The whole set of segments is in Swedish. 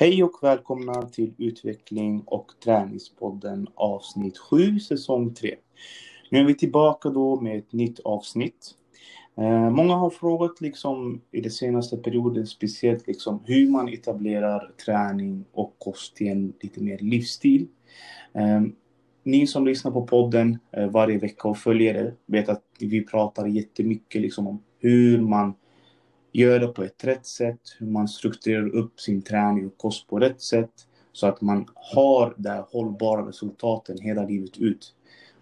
Hej och välkomna till Utveckling och träningspodden avsnitt 7 säsong 3. Nu är vi tillbaka då med ett nytt avsnitt. Eh, många har frågat liksom i den senaste perioden speciellt liksom hur man etablerar träning och kost till en lite mer livsstil. Eh, ni som lyssnar på podden eh, varje vecka och följer det vet att vi pratar jättemycket liksom om hur man gör det på ett rätt sätt, hur man strukturerar upp sin träning och kost på rätt sätt så att man har de hållbara resultaten hela livet ut.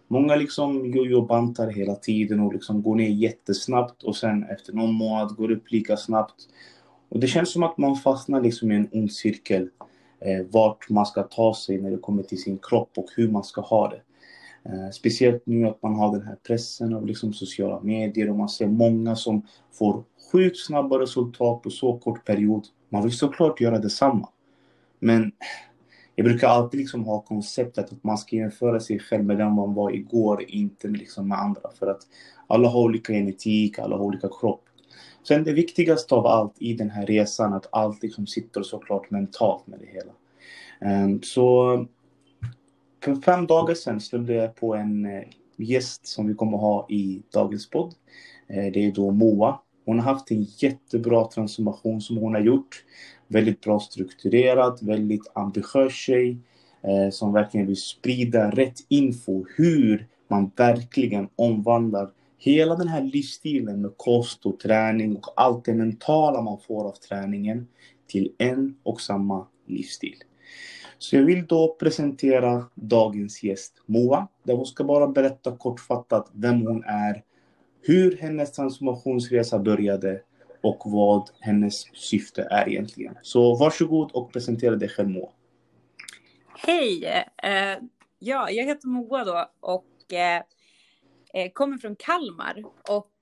Många liksom jojo-bantar hela tiden och liksom går ner jättesnabbt och sen efter någon månad går upp lika snabbt. Och det känns som att man fastnar liksom i en ond cirkel eh, vart man ska ta sig när det kommer till sin kropp och hur man ska ha det. Eh, speciellt nu att man har den här pressen av liksom sociala medier och man ser många som får sjukt snabba resultat på så kort period. Man vill såklart göra detsamma. Men jag brukar alltid liksom ha konceptet att man ska jämföra sig själv med den man var igår, inte med, liksom med andra. För att alla har olika genetik, alla har olika kropp. Sen det viktigaste av allt i den här resan, att allt liksom sitter såklart mentalt med det hela. Um, så för fem dagar sedan stödde jag på en eh, gäst som vi kommer ha i dagens podd. Eh, det är då Moa. Hon har haft en jättebra transformation som hon har gjort. Väldigt bra strukturerad, väldigt ambitiös tjej eh, som verkligen vill sprida rätt info hur man verkligen omvandlar hela den här livsstilen med kost och träning och allt det mentala man får av träningen till en och samma livsstil. Så jag vill då presentera dagens gäst Moa, där hon ska bara berätta kortfattat vem hon är, hur hennes transformationsresa började och vad hennes syfte är egentligen. Så varsågod och presentera dig själv Moa. Hej! Eh, ja, jag heter Moa då och eh, eh, kommer från Kalmar och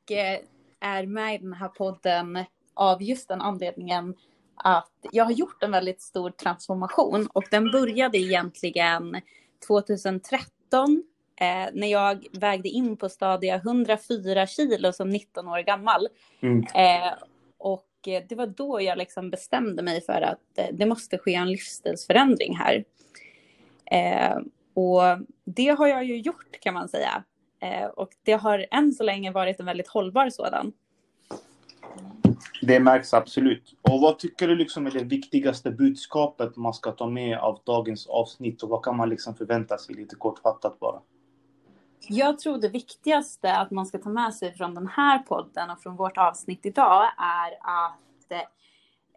är med i den här podden av just den anledningen att jag har gjort en väldigt stor transformation och den började egentligen 2013 eh, när jag vägde in på stadia 104 kilo som 19 år gammal. Mm. Eh, och det var då jag liksom bestämde mig för att eh, det måste ske en livsstilsförändring här. Eh, och det har jag ju gjort kan man säga. Eh, och det har än så länge varit en väldigt hållbar sådan. Det märks absolut. Och vad tycker du liksom är det viktigaste budskapet man ska ta med av dagens avsnitt och vad kan man liksom förvänta sig lite kortfattat bara? Jag tror det viktigaste att man ska ta med sig från den här podden och från vårt avsnitt idag är att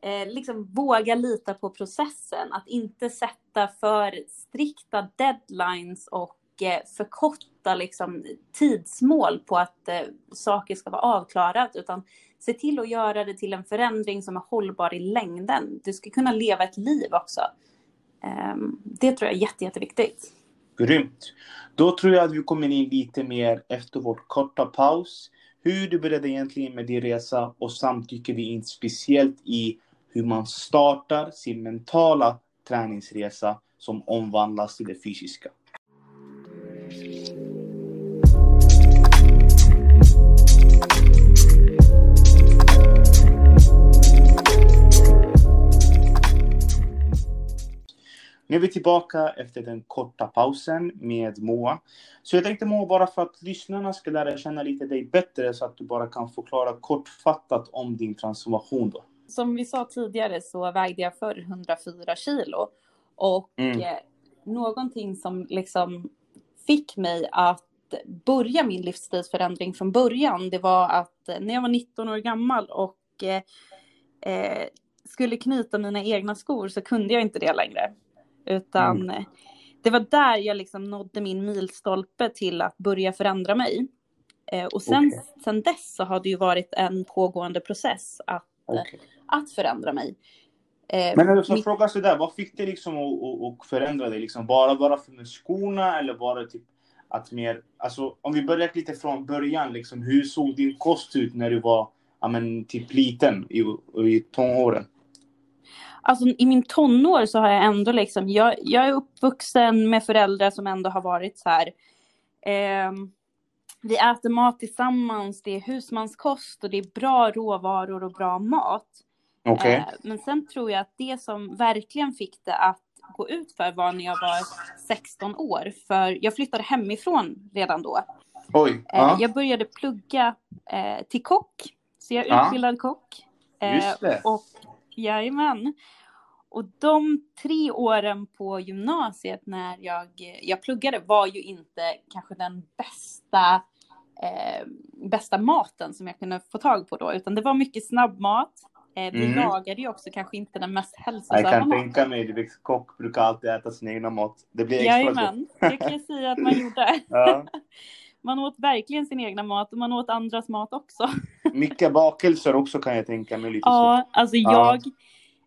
eh, liksom våga lita på processen. Att inte sätta för strikta deadlines och mycket förkorta liksom, tidsmål på att eh, saker ska vara avklarat. Utan se till att göra det till en förändring som är hållbar i längden. Du ska kunna leva ett liv också. Eh, det tror jag är jätte, jätteviktigt. Grymt. Då tror jag att vi kommer in lite mer efter vår korta paus. Hur du började egentligen med din resa och samtycker vi in speciellt i hur man startar sin mentala träningsresa som omvandlas till det fysiska. Är vi tillbaka efter den korta pausen med Moa. Så jag tänkte Moa, bara för att lyssnarna ska lära känna lite dig bättre så att du bara kan förklara kortfattat om din transformation då. Som vi sa tidigare så vägde jag förr 104 kilo. Och mm. eh, någonting som liksom fick mig att börja min livsstilsförändring från början, det var att när jag var 19 år gammal och eh, eh, skulle knyta mina egna skor så kunde jag inte det längre. Utan mm. det var där jag liksom nådde min milstolpe till att börja förändra mig. Eh, och sen, okay. sen dess så har det ju varit en pågående process att, okay. att förändra mig. Eh, Men när du frågar sådär, vad fick dig liksom att, att förändra dig? Liksom bara, bara för med skorna eller bara typ att mer, alltså om vi börjar lite från början, liksom, hur såg din kost ut när du var ja, men, typ liten i, i tonåren? Alltså i min tonår så har jag ändå liksom, jag, jag är uppvuxen med föräldrar som ändå har varit så här. Eh, vi äter mat tillsammans, det är husmanskost och det är bra råvaror och bra mat. Okej. Eh, men sen tror jag att det som verkligen fick det att gå ut för var när jag var 16 år. För jag flyttade hemifrån redan då. Oj. Eh, Ja. Jag började plugga eh, till kock. Så jag är Ja. utbildad kock. Eh. Och jajamän. Och de tre åren på gymnasiet när jag, jag pluggade var ju inte kanske den bästa, eh, bästa maten som jag kunde få tag på då, utan det var mycket snabbmat. Eh, vi Mm. lagade ju också kanske inte den mest Jag hälsosamma kan maten. tänka mig, du vet, kock brukar alltid äta sin egna mat. Det blir extra. Jajamän, det kan jag säga att man gjorde. Ja. Man åt verkligen sin egna mat och man åt andras mat också. Mycket bakelser också kan jag tänka mig. Lite så. Ja, alltså Ja.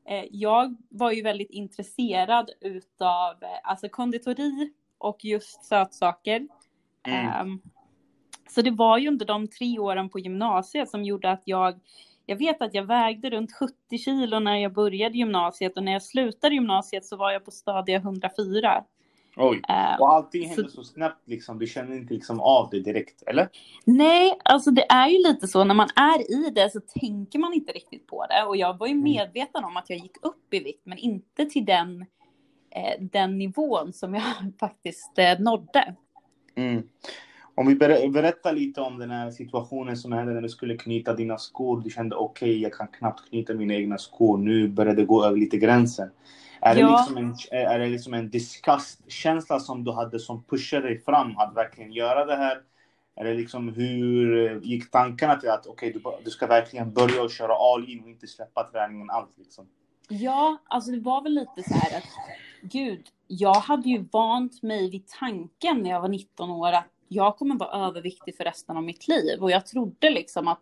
jag, eh, jag var ju väldigt intresserad utav eh, alltså konditori och just sötsaker. Mm. Ehm, så det var ju under de tre åren på gymnasiet som gjorde att jag, jag vet att jag vägde runt 70 kilo när jag började gymnasiet och när jag slutade gymnasiet så var jag på stadie 104. Oj. Ehm, Och allting Så- händer så snabbt liksom. Du känner inte liksom av det direkt, eller? Nej, alltså det är ju lite så när man är i det så tänker man inte riktigt på det. Och jag var ju Mm. medveten om att jag gick upp i vikt, men inte till den, eh, den nivån som jag faktiskt eh, nådde. Mm. Om vi ber- berättar lite om den här situationen som hände när du skulle knyta dina skor. Du kände okej, jag kan knappt knyta mina egna skor. Nu börjar det gå över lite gränsen. Är det Ja. liksom en, är det liksom en disgust-känsla som du hade som pushade dig fram att verkligen göra det här? Eller liksom hur gick tankarna till att okej, du, du ska verkligen börja och köra all in och inte släppa träningen alls liksom? Ja, alltså det var väl lite så här att gud, jag hade ju vant mig vid tanken när jag var 19 år att jag kommer vara överviktig för resten av mitt liv. Och jag trodde liksom att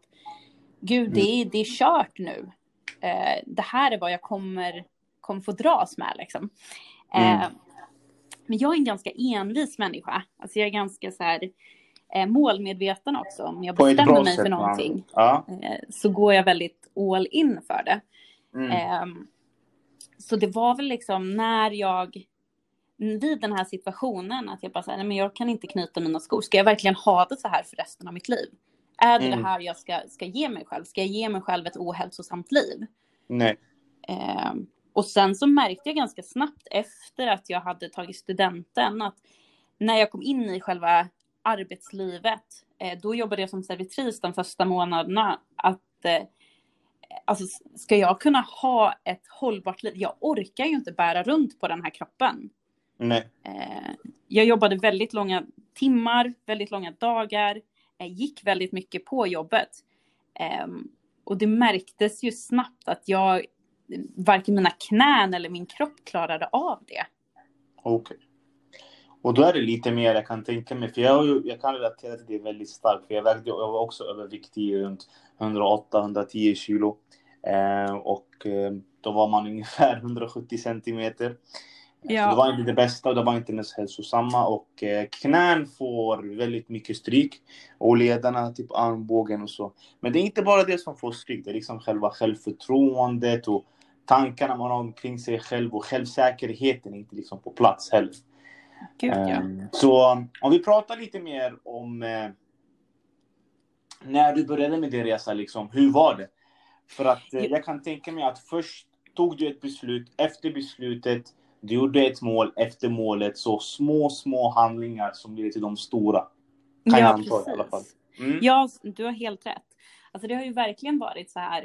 gud, det är, det är kört nu. Eh, det här är vad jag kommer, kommer få dras med liksom. Eh, Mm. Men jag är en ganska envis människa. Alltså jag är ganska så här eh, målmedveten också. Om jag bestämmer mig sätt. för någonting Ja. eh, så går jag väldigt all in för det. Mm. Ehm, så det var väl liksom när jag vid den här situationen att jag bara säger, men jag kan inte knyta mina skor. Ska jag verkligen ha det så här för resten av mitt liv? Är det Mm. det här jag ska, ska ge mig själv? Ska jag ge mig själv ett ohälsosamt liv? Nej. Ehm, och sen så märkte jag ganska snabbt efter att jag hade tagit studenten att när jag kom in i själva arbetslivet, eh, då jobbade jag som servitris de första månaderna, att eh, alltså, ska jag kunna ha ett hållbart liv? Jag orkar ju inte bära runt på den här kroppen. Nej. Eh, jag jobbade väldigt långa timmar, väldigt långa dagar, gick väldigt mycket på jobbet. Ehm, och det märktes ju snabbt att jag, varken mina knän eller min kropp klarade av det. Okej. Och då är det lite mer jag kan tänka mig, för jag, jag kan relatera till det väldigt starkt, för jag vägde, jag var också överviktig runt 108-110 kilo. Eh, och eh, då var man ungefär 170 centimeter. Ja. Så det var inte det bästa och det var inte ens hälsosamma och eh, knän får väldigt mycket stryk och ledarna, typ armbågen och så. Men det är inte bara det som får stryk, det är liksom själva självförtroendet och tankarna man har omkring sig själv och självsäkerheten är inte liksom på plats heller. Gud, ja. Ehm, Så om vi pratar lite mer om eh, när du började med din resa, liksom, hur var det? För att eh, jag kan tänka mig att först tog du ett beslut, efter beslutet, du gjorde ett mål, efter målet, så små, små handlingar som leder till de stora. Kan jag ja, anta i alla fall. Mm. Ja, du har helt rätt. Alltså det har ju verkligen varit så här.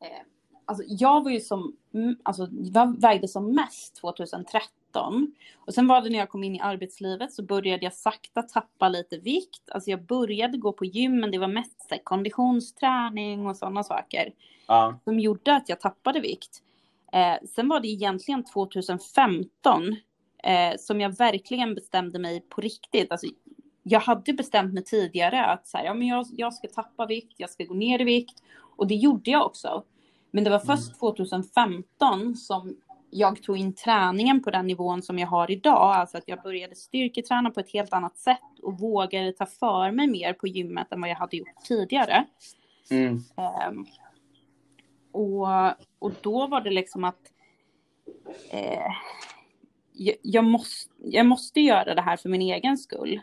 Eh, alltså jag var ju som, mm, alltså jag vägde som mest 2013. Och sen var det när jag kom in i arbetslivet så började jag sakta tappa lite vikt. Alltså jag började gå på gym men det var mest så här, konditionsträning och sådana saker. Ja. Som gjorde att jag tappade vikt. Eh, sen var det egentligen 2015 eh, som jag verkligen bestämde mig på riktigt. Alltså, jag hade bestämt mig tidigare att så här, ja, men jag, jag ska tappa vikt, jag ska gå ner i vikt. Och det gjorde jag också. Men det var först 2015 som jag tog in träningen på den nivån som jag har idag. Alltså att jag började styrketräna på ett helt annat sätt och vågade ta för mig mer på gymmet än vad jag hade gjort tidigare. Mm. Ehm, och, och då var det liksom att eh, jag, jag, måste, jag måste göra det här för min egen skull.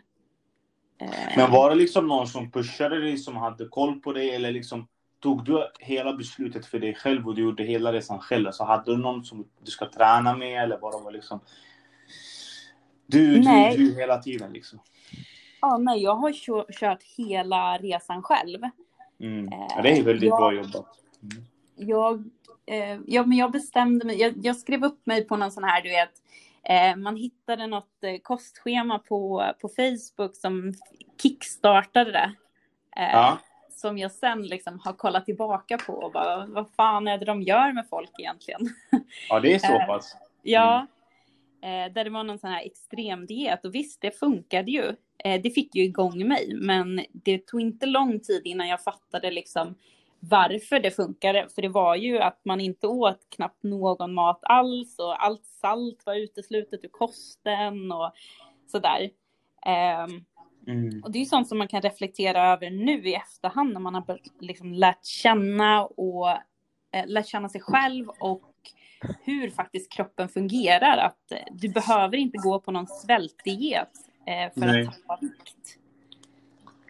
Men var det liksom någon som pushade dig, som hade koll på dig eller liksom tog du hela beslutet för dig själv och du gjorde hela resan själv? Alltså hade du någon som du ska träna med eller bara var liksom du, Nej. du, du hela tiden liksom? Ja, nej, jag har kö- kört hela resan själv. Mm. Eh, Ja, det är väldigt jag- bra jobbat. Mm. Jag, eh, ja, men jag bestämde mig, jag, jag skrev upp mig på någon sån här, du vet, eh, man hittade något kostschema på, på Facebook som kickstartade det. Ja. Som jag sen liksom har kollat tillbaka på och bara, vad fan är det de gör med folk egentligen? ja, det är så Eh, pass. Ja, eh, där det var någon sån här extremdiet och visst, det funkade ju. Eh, det fick ju igång mig, men det tog inte lång tid innan jag fattade liksom varför det funkade. För det var ju att man inte åt knappt någon mat alls och allt salt var uteslutet ur kosten och sådär. Ehm, Mm. och det är ju sånt som man kan reflektera över nu i efterhand när man har liksom lärt känna och eh, lärt känna sig själv och hur faktiskt kroppen fungerar. Att eh, du behöver inte gå på någon svältdiet eh, för Nej. att tappa vikt.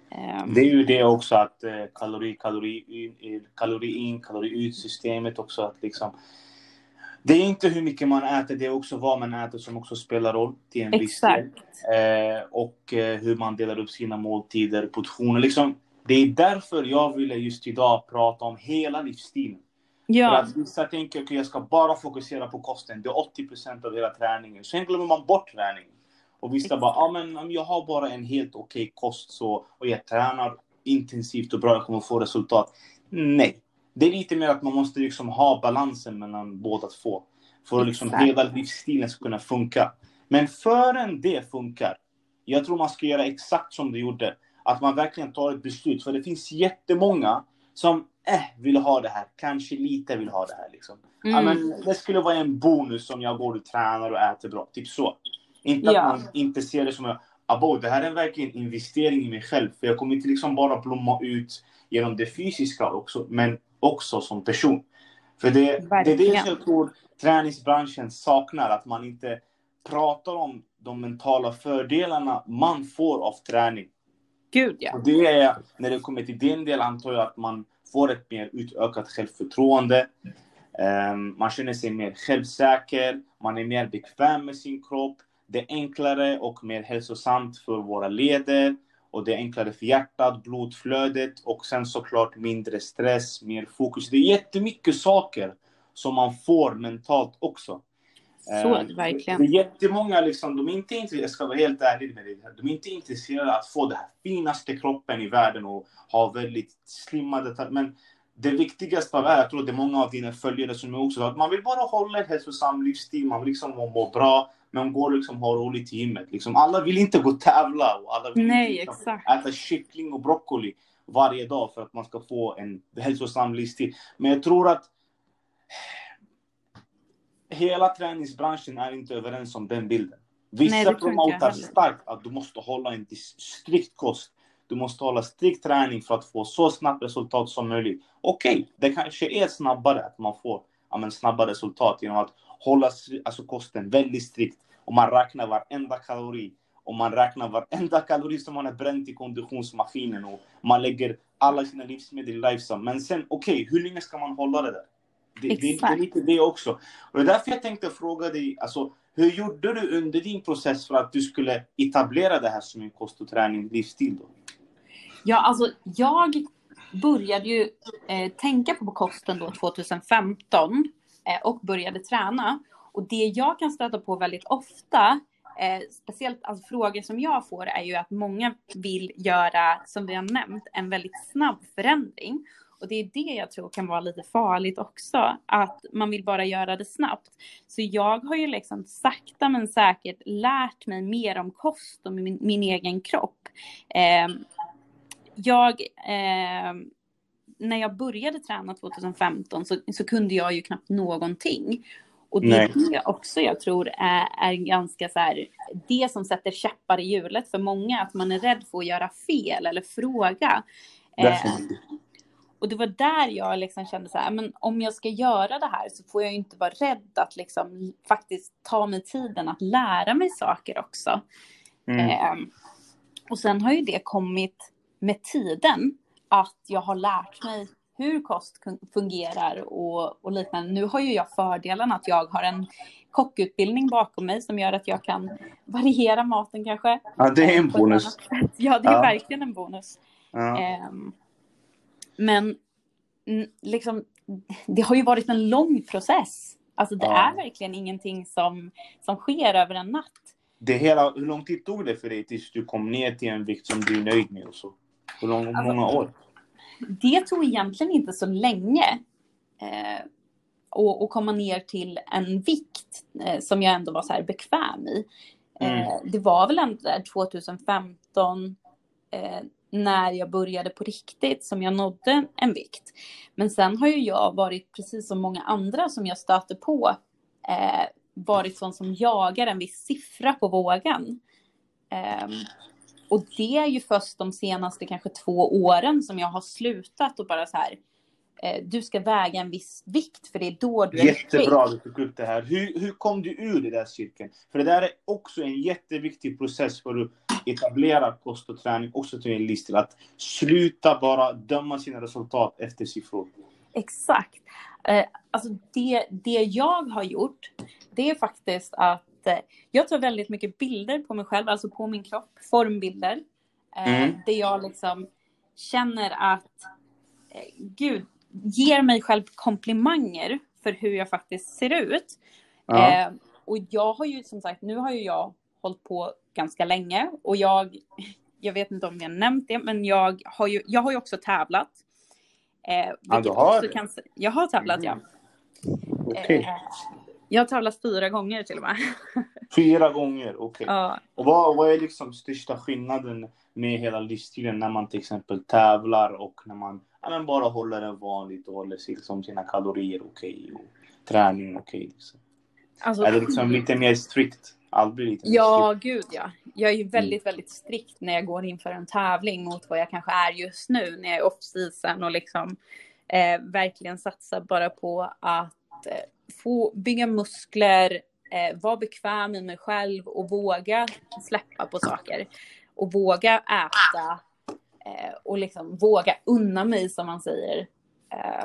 Ehm, Det är ju det också att eh, kalori, kalori, in, kalori in, kalori ut systemet också att liksom det är inte hur mycket man äter, det är också vad man äter som också spelar roll till en viss del. Exakt. Eh, och eh, hur man delar upp sina måltider, portioner. Liksom, det är därför jag ville just idag prata om hela livsstilen. För Ja, att vissa tänker att jag ska bara fokusera på kosten. Det är 80% av hela träningen. Sen glömmer man bort träningen. Och vissa bara, ja men jag har bara en helt okej kost så, och jag tränar intensivt och bra, jag kommer få resultat. Nej. Det är lite mer att man måste liksom ha balansen mellan båda två. För att liksom Exakt. hela livsstilen ska kunna funka. Men förrän det funkar, jag tror man ska göra exakt som du gjorde. Att man verkligen tar ett beslut. För det finns jättemånga som eh, vill ha det här. Kanske lite vill ha det här. Liksom. Ja, mm, men det skulle vara en bonus om jag går och tränar och äter bra. Typ så. Inte Ja. att man inte ser det som abo, det här är verkligen en investering i mig själv. För jag kommer inte liksom bara blomma ut genom det fysiska också, men också som person. För det, det är det jag tror träningsbranschen saknar, att man inte pratar om de mentala fördelarna man får av träning. gud ja. Och det är, när det kommer till den delen antar jag att man får ett mer utökat självförtroende. Ehm, man känner sig mer självsäker, man är mer bekväm med sin kropp. Det är enklare och mer hälsosamt för våra leder och det är enklare för hjärtat, blodflödet och sen såklart mindre stress, mer fokus. Det är jättemycket saker som man får mentalt också. Så Eh, verkligen. Det är jättemånga, liksom, de är inte intresserade, jag ska vara helt ärlig med dig, de är inte intresserade av att få den här finaste kroppen i världen och ha väldigt slimmade Men det viktigaste av allt, jag tror det är många av dina följare som är också, att man vill bara hålla en hälsosam livsstil, man vill liksom må, bra, men går liksom ha roligt i gymmet. Liksom, alla vill inte gå och tävla och alla vill Nej, inte liksom, äta kyckling och broccoli varje dag för att man ska få en hälsosam livsstil. Men jag tror att hela träningsbranschen är inte överens om den bilden. Vissa Nej, promotar starkt att du måste hålla en strikt kost. Du måste hålla strikt träning för att få så snabbt resultat som möjligt. Okej, det kanske är snabbare att man får ja, men, snabba resultat genom att hålla alltså, kosten väldigt strikt och man räknar varenda kalori och man räknar varenda kalori som man har bränt i konditionsmaskinen och man lägger alla sina livsmedel i Lifesum. Men sen, okej, hur länge ska man hålla det där? Det, det, det är lite det också. Och det är därför jag tänkte fråga dig, alltså, hur gjorde du under din process för att du skulle etablera det här som en kost och träning livsstil? Då? Ja, alltså jag började ju eh, tänka på kosten då 2015 eh, och började träna. Och det jag kan stöta på väldigt ofta, eh, speciellt alltså, frågor som jag får, är ju att många vill göra, som vi har nämnt, en väldigt snabb förändring. Och det är det jag tror kan vara lite farligt också, att man vill bara göra det snabbt. Så jag har ju liksom sakta men säkert lärt mig mer om kost och min, min egen kropp. Eh, jag, eh, när jag började träna 2015 så, så kunde jag ju knappt någonting. Och det Nej. är det också jag tror är, är ganska så här, det som sätter käppar i hjulet för många, att man är rädd för att göra fel eller fråga. Eh, och det var där jag liksom kände så här, men om jag ska göra det här så får jag ju inte vara rädd att liksom faktiskt ta mig tiden att lära mig saker också. Mm. Ehm, och sen har ju det kommit med tiden att jag har lärt mig hur kost fungerar och, och liknande. Nu har ju jag fördelen att jag har en kockutbildning bakom mig som gör att jag kan variera maten kanske. Ja, det är en bonus. Ja, det är ja. verkligen en bonus. Ja. Um, men liksom, det har ju varit en lång process. Alltså det ja. är verkligen ingenting som, som sker över en natt. Det hela, hur lång tid tog det för dig tills du kom ner till en vikt som du är nöjd med? Och så? Hur lång, alltså, många år? Det tog egentligen inte så länge. Eh, och, och komma ner till en vikt eh, som jag ändå var så här bekväm i. Eh, mm. Det var väl ändå där 2015 eh, när jag började på riktigt som jag nådde en vikt. Men sen har ju jag varit, precis som många andra som jag stöter på, eh, varit sån som jagar en viss siffra på vågen. Och det är ju först de senaste kanske två åren som jag har slutat och bara så här, eh, du ska väga en viss vikt för det är då du är Jättebra att du tog upp det här. Hur, hur kom du ur den där cirkeln? För det där är också en jätteviktig process för att etablera kost och träning också till en livsstil. Att sluta bara döma sina resultat efter siffror. Exakt. Eh, alltså det, det jag har gjort, det är faktiskt att eh, jag tar väldigt mycket bilder på mig själv, alltså på min kropp, formbilder. Eh, mm. Där jag liksom känner att, eh, gud, ger mig själv komplimanger för hur jag faktiskt ser ut. Ja. Eh, och jag har ju som sagt, nu har ju jag hållit på ganska länge och jag, jag vet inte om jag nämnt det, men jag har ju, jag har ju också tävlat. Eh, ja, du har kan, Jag har tävlat, mm. ja. Okay. Eh, jag har tävlat fyra gånger till och med. Fyra gånger, okej. Okay. Ja. Och vad, vad är liksom största skillnaden med hela livsstilen när man till exempel tävlar och när man ja, men bara håller det vanligt och håller sig liksom sina kalorier okej okay, och träning okej? Okay, liksom. alltså, är det liksom lite mer strikt? Lite Ja, strikt. gud ja. Jag är ju väldigt, mm. väldigt strikt när jag går inför en tävling mot vad jag kanske är just nu när jag är off-season och liksom eh, verkligen satsar bara på att eh, få bygga muskler, eh, vara bekväm i mig själv och våga släppa på saker. Och våga äta eh, och liksom våga unna mig som man säger.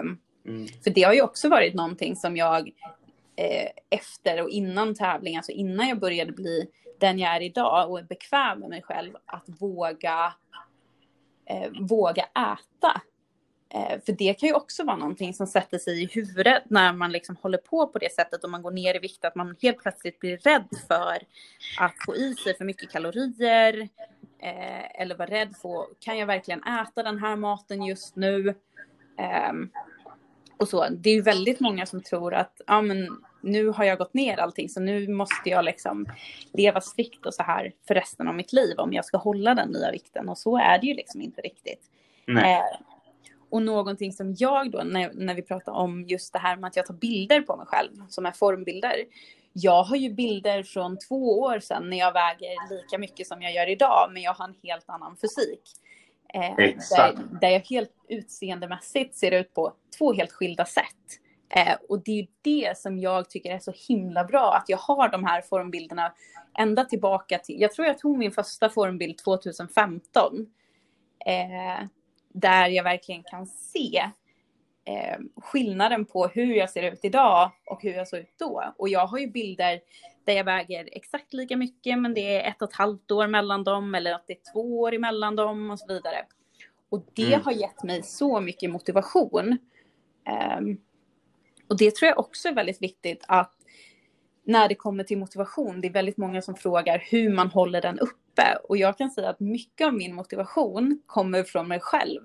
Um, mm. För det har ju också varit någonting som jag eh, efter och innan tävling, alltså innan jag började bli den jag är idag och är bekväm med mig själv, att våga, eh, våga äta. Eh, för det kan ju också vara någonting som sätter sig i huvudet när man liksom håller på på det sättet och man går ner i vikt, att man helt plötsligt blir rädd för att få i sig för mycket kalorier. Eh, eller vara rädd för, kan jag verkligen äta den här maten just nu? Eh, och så. Det är ju väldigt många som tror att ja, men nu har jag gått ner allting så nu måste jag liksom leva strikt och så här för resten av mitt liv om jag ska hålla den nya vikten. Och så är det ju liksom inte riktigt. Eh, och någonting som jag då, när, när vi pratar om just det här med att jag tar bilder på mig själv, som är formbilder. Jag har ju bilder från två år sedan när jag väger lika mycket som jag gör idag, men jag har en helt annan fysik. Eh, där, där jag helt utseendemässigt ser ut på två helt skilda sätt. Eh, och det är ju det som jag tycker är så himla bra, att jag har de här formbilderna ända tillbaka till, jag tror jag tog min första formbild 2015. Eh, där jag verkligen kan se eh, skillnaden på hur jag ser ut idag och hur jag såg ut då. Och jag har ju bilder där jag väger exakt lika mycket men det är ett och ett halvt år mellan dem eller att det är två år emellan dem och så vidare. Och det mm. har gett mig så mycket motivation. Um, och det tror jag också är väldigt viktigt att när det kommer till motivation, det är väldigt många som frågar hur man håller den uppe. Och jag kan säga att mycket av min motivation kommer från mig själv.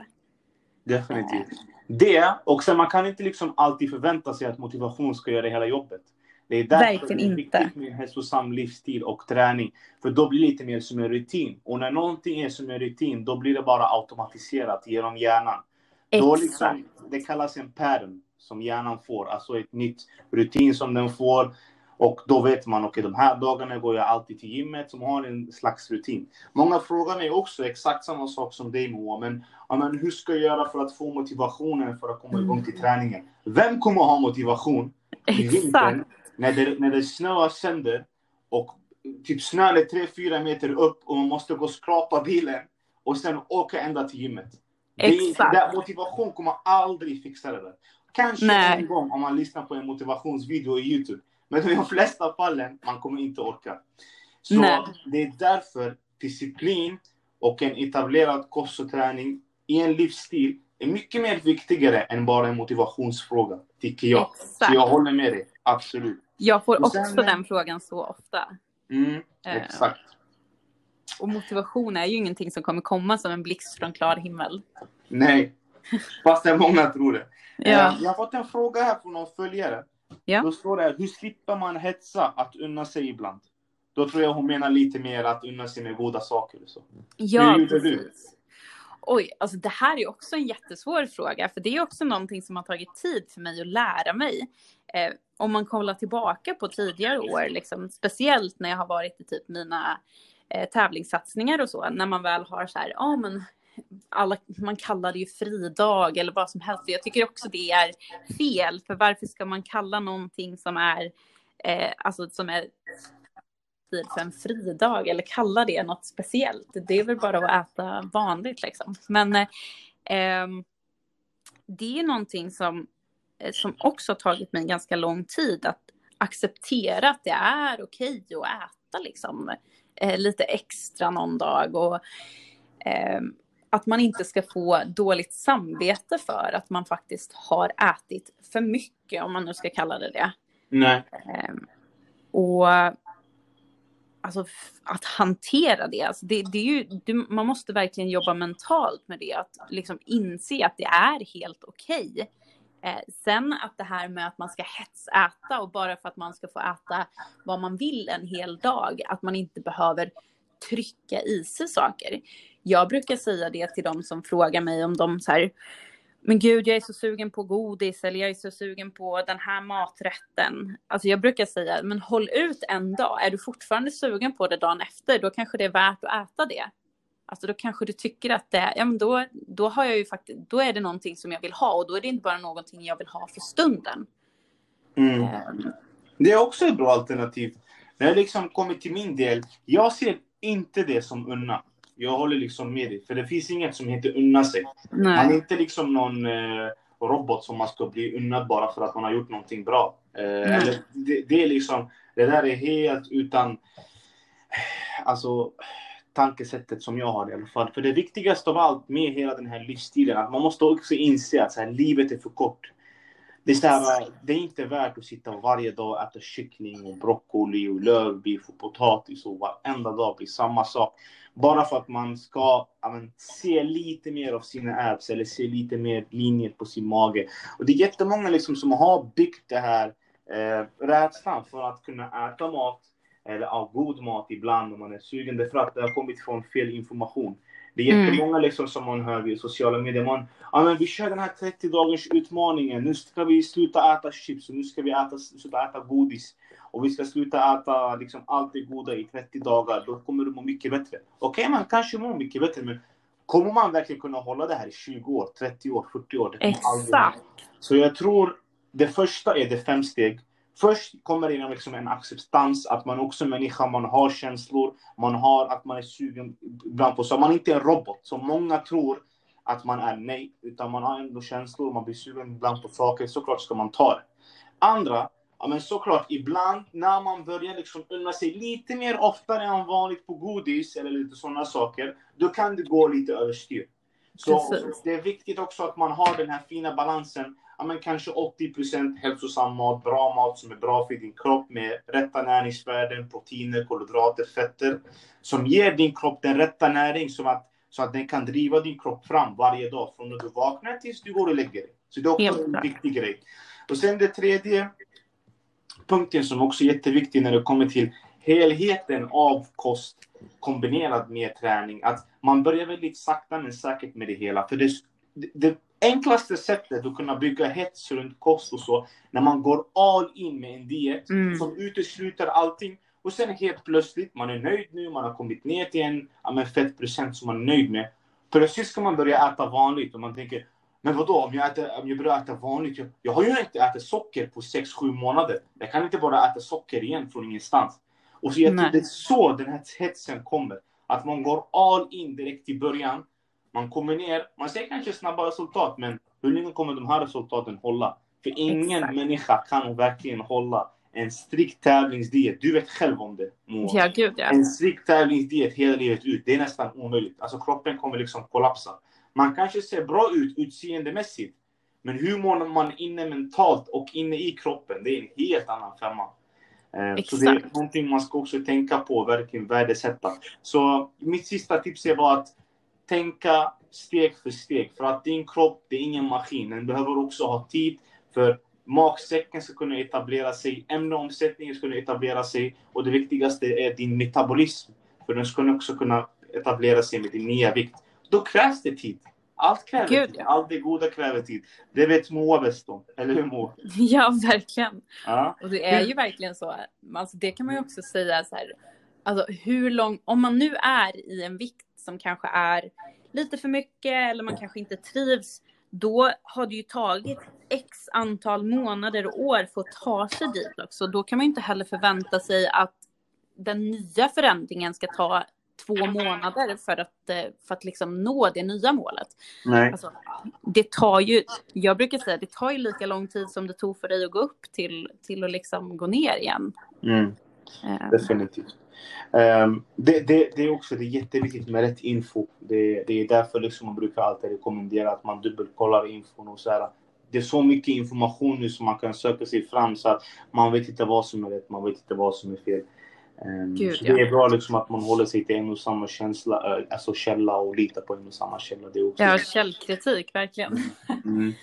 Definitivt. Det, och sen man kan inte liksom alltid förvänta sig att motivation ska göra hela jobbet. Det är därför Verkligen det är viktigt inte. med hälsosam livsstil och träning. För då blir det lite mer som en rutin. Och när någonting är som en rutin, då blir det bara automatiserat genom hjärnan. Exakt. Då liksom, det kallas en pattern som hjärnan får, alltså ett nytt rutin som den får. Och då vet man, okej okay, de här dagarna går jag alltid till gymmet som har en slags rutin. Många frågar mig också exakt samma sak som dig Moa, men, men hur ska jag göra för att få motivationen för att komma igång till träningen? Vem kommer ha motivation i vintern när det, när det snöar sönder och typ snön är 3-4 meter upp och man måste gå och skrapa bilen och sen åka ända till gymmet? Exakt. det, motivation kommer aldrig fixa det där. Kanske Nej. en gång om man lyssnar på en motivationsvideo i Youtube. Men i de flesta fallen, man kommer inte orka. Så Nej. det är därför disciplin och en etablerad kost och träning i en livsstil är mycket mer viktigare än bara en motivationsfråga, tycker jag. Så Exakt. jag håller med dig, absolut. Jag får Och också sen- den frågan så ofta. Mm, Eh. exakt. Och motivation är ju ingenting som kommer komma som en blixt från klar himmel. Nej, fast det är många tror det. Ja. Eh, Jag har fått en fråga här från någon följare. Ja. Då står det här, hur slipper man hetsa att unna sig ibland? Då tror jag hon menar lite mer att unna sig med goda saker. och Så. Ja, Hur gjorde du? Oj, alltså det här är också en jättesvår fråga, för det är också någonting som har tagit tid för mig att lära mig. Eh, om man kollar tillbaka på tidigare år, liksom, speciellt när jag har varit i typ mina eh, tävlingssatsningar och så, när man väl har så här, ja men alla, man kallar det ju fridag eller vad som helst. Jag tycker också det är fel, för varför ska man kalla någonting som är, eh, alltså som är för en fridag eller kalla det något speciellt. Det är väl bara att äta vanligt liksom. Men eh, ehm, det är någonting som, eh, som också har tagit mig ganska lång tid att acceptera att det är okej att äta liksom eh, lite extra någon dag och eh, att man inte ska få dåligt samvete för att man faktiskt har ätit för mycket om man nu ska kalla det det. Nej. Ehm, och alltså att hantera det, alltså det, det är ju, du, man måste verkligen jobba mentalt med det, att liksom inse att det är helt okej. Eh, sen att det här med att man ska hetsäta och bara för att man ska få äta vad man vill en hel dag, att man inte behöver trycka i sig saker. Jag brukar säga det till de som frågar mig om de så här, men gud, jag är så sugen på godis eller jag är så sugen på den här maträtten. Alltså jag brukar säga, men håll ut en dag. Är du fortfarande sugen på det dagen efter, då kanske det är värt att äta det. Alltså då kanske du tycker att det ja men då, då har jag ju faktiskt, då är det någonting som jag vill ha och då är det inte bara någonting jag vill ha för stunden. Mm. Ehm, Det är också ett bra alternativ. När det liksom kommer till min del, jag ser inte det som unna. Jag håller liksom med dig, för det finns inget som heter unna sig. Man är nej. inte liksom någon eh, robot som man ska bli unnad bara för att man har gjort någonting bra. Eh, eller, det, det är liksom, det där är helt utan alltså, tankesättet som jag har i alla fall. För det viktigaste av allt med hela den här livsstilen, att man måste också inse att så här, livet är för kort. Det är, så här, det är inte värt att sitta varje dag och äta kyckling och broccoli och lövbiff och potatis och varenda dag blir samma sak. Bara för att man ska ja, men, se lite mer av sina abs eller se lite mer linjer på sin mage. Och det är jättemånga liksom som har byggt det här eh, rädslan för att kunna äta mat eller av god mat ibland om man är sugen. Därför att det har kommit från fel information. Det är Mm. jättemånga liksom som man hör via sociala medier. Man, ja, men vi kör den här 30 dagars utmaningen. Nu ska vi sluta äta chips och nu ska vi äta, sluta äta godis. Och vi ska sluta äta liksom, allt det goda i 30 dagar. Då kommer du må mycket bättre. Okej, man kanske mår mycket bättre. Men kommer man verkligen kunna hålla det här i 20 år, 30 år, 40 år? Det. Exakt. Så jag tror det första är det fem steg. Först kommer det liksom en acceptans att man också är människa, man har känslor, man har att man är sugen ibland på så man inte är en robot som många tror att man är nej, utan man har ändå känslor, man blir sugen ibland på saker, såklart ska man ta det. Andra, ja men såklart ibland när man börjar liksom unna sig lite mer oftare än vanligt på godis eller lite sådana saker, då kan det gå lite överstyr. Så Precis. det är viktigt också att man har den här fina balansen ja, men kanske 80% hälsosam mat, bra mat som är bra för din kropp med rätta näringsvärden, proteiner, kolhydrater, fetter. Som ger din kropp den rätta näring så att, så att den kan driva din kropp fram varje dag från när du vaknar tills du går och lägger dig. Så det är också en viktig grej. Och sen det tredje punkten som också är jätteviktig när det kommer till helheten av kost kombinerat med träning. Att man börjar väldigt sakta men säkert med det hela. För det, det, enklaste sättet att kunna bygga hets runt kost och så, när man går all in med en diet Mm. som utesluter allting och sen helt plötsligt, man är nöjd nu, man har kommit ner till en ja, fettprocent som man är nöjd med. Plötsligt ska man börja äta vanligt och man tänker, men vadå, om jag, äter, om jag börjar äta vanligt, jag, jag har ju inte ätit socker på 6-7 månader. Jag kan inte bara äta socker igen från ingenstans. Och så jag tror det är så den här hetsen kommer. Att man går all in direkt i början. Man kommer ner, man ser kanske snabba resultat, men hur länge kommer de här resultaten hålla? För ingen Exakt. människa kan verkligen hålla en strikt tävlingsdiet. Du vet själv om det. Moa. Ja, gud ja. En strikt tävlingsdiet hela livet ut, det är nästan omöjligt. Alltså kroppen kommer liksom kollapsa. Man kanske ser bra ut utseendemässigt, men hur mår man inne mentalt och inne i kroppen, det är en helt annan femma. Eh, så det är någonting man ska också tänka på, verkligen värdesätta. Så mitt sista tips är bara att tänka steg för steg. För att din kropp, det är ingen maskin. Den behöver också ha tid för magsäcken ska kunna etablera sig, ämneomsättningen ska kunna etablera sig och det viktigaste är din metabolism. För den ska också kunna etablera sig med din nya vikt. Då krävs det tid. Allt kräver Gud, tid. Allt det goda kräver tid. Det vet Moa bäst om. Eller hur Moa? Ja, verkligen. Ja. Och det är ju verkligen så. Alltså, det kan man ju också säga så här. Alltså hur lång, om man nu är i en vikt som kanske är lite för mycket eller man kanske inte trivs. Då har det ju tagit x antal månader och år för att ta sig dit också. Då kan man ju inte heller förvänta sig att den nya förändringen ska ta två månader för att, eh, för att liksom nå det nya målet. Nej. Alltså, det tar ju, jag brukar säga, det tar ju lika lång tid som det tog för dig att gå upp till, till att liksom gå ner igen. Mm. Um. Definitivt. Um, det, det, det, är också det är jätteviktigt med rätt info. Det, det är därför liksom man brukar alltid rekommendera att man dubbelkollar infon och så här. Det är så mycket information nu som man kan söka sig fram så att man vet inte vad som är rätt, man vet inte vad som är fel. Um, Gud, så det är bra liksom att man håller sig till en och samma känsla, uh, alltså källa och litar på en och samma källa. Det är också ja, källkritik verkligen. Mm.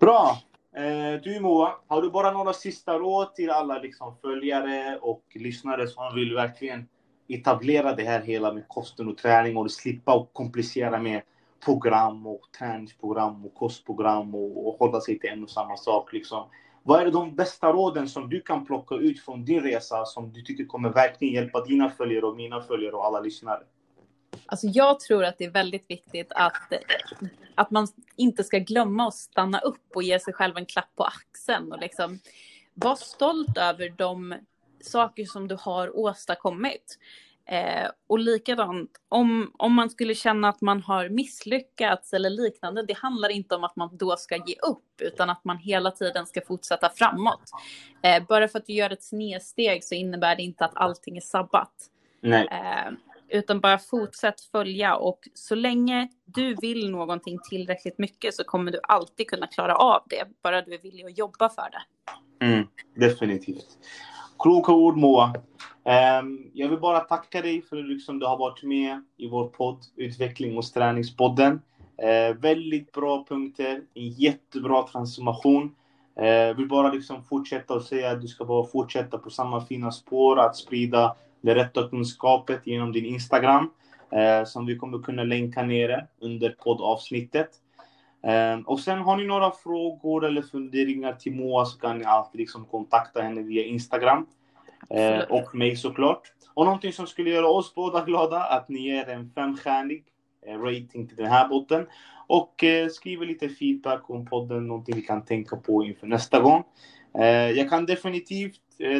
Bra! Uh, du Moa, har du bara några sista råd till alla liksom, följare och lyssnare som vill verkligen etablera det här hela med kosten och träning och slippa och komplicera med program och träningsprogram och kostprogram och, och hålla sig till en och samma sak. Liksom. Vad är de bästa råden som du kan plocka ut från din resa som du tycker kommer verkligen hjälpa dina följare och mina följare och alla lyssnare? Alltså jag tror att det är väldigt viktigt att, att man inte ska glömma att stanna upp och ge sig själv en klapp på axeln och liksom vara stolt över de saker som du har åstadkommit. Eh, och likadant, om, om man skulle känna att man har misslyckats eller liknande, det handlar inte om att man då ska ge upp, utan att man hela tiden ska fortsätta framåt. Eh, bara för att du gör ett snedsteg så innebär det inte att allting är sabbat. Eh, utan bara fortsätt följa och så länge du vill någonting tillräckligt mycket så kommer du alltid kunna klara av det, bara du är villig att jobba för det. Mm, definitivt. Kloka ord Moa. Um, jag vill bara tacka dig för att liksom, du har varit med i vår podd Utveckling och träningspodden. Uh, väldigt bra punkter, en jättebra transformation. Jag uh, vill bara liksom fortsätta och säga att du ska bara fortsätta på samma fina spår att sprida det rätta kunskapet genom din Instagram uh, som vi kommer kunna länka nere under poddavsnittet. Um, och sen har ni några frågor eller funderingar till Moa så kan ni alltid liksom kontakta henne via Instagram. Uh, och mig såklart. Och någonting som skulle göra oss båda glada, att ni ger en femstjärnig uh, rating till den här botten. Och uh, skriver lite feedback om podden, någonting vi kan tänka på inför nästa gång. jag kan definitivt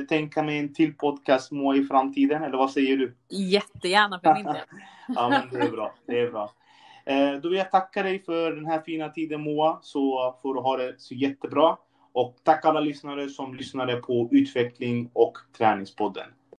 tänka mig en till podcast Moa i framtiden, eller vad säger du? Jättegärna för min del. ja, men det är bra. Det är bra. Eh, då vill jag tacka dig för den här fina tiden Moa, så får du ha det så jättebra. Och tack alla lyssnare som lyssnade på Utveckling och Träningspodden.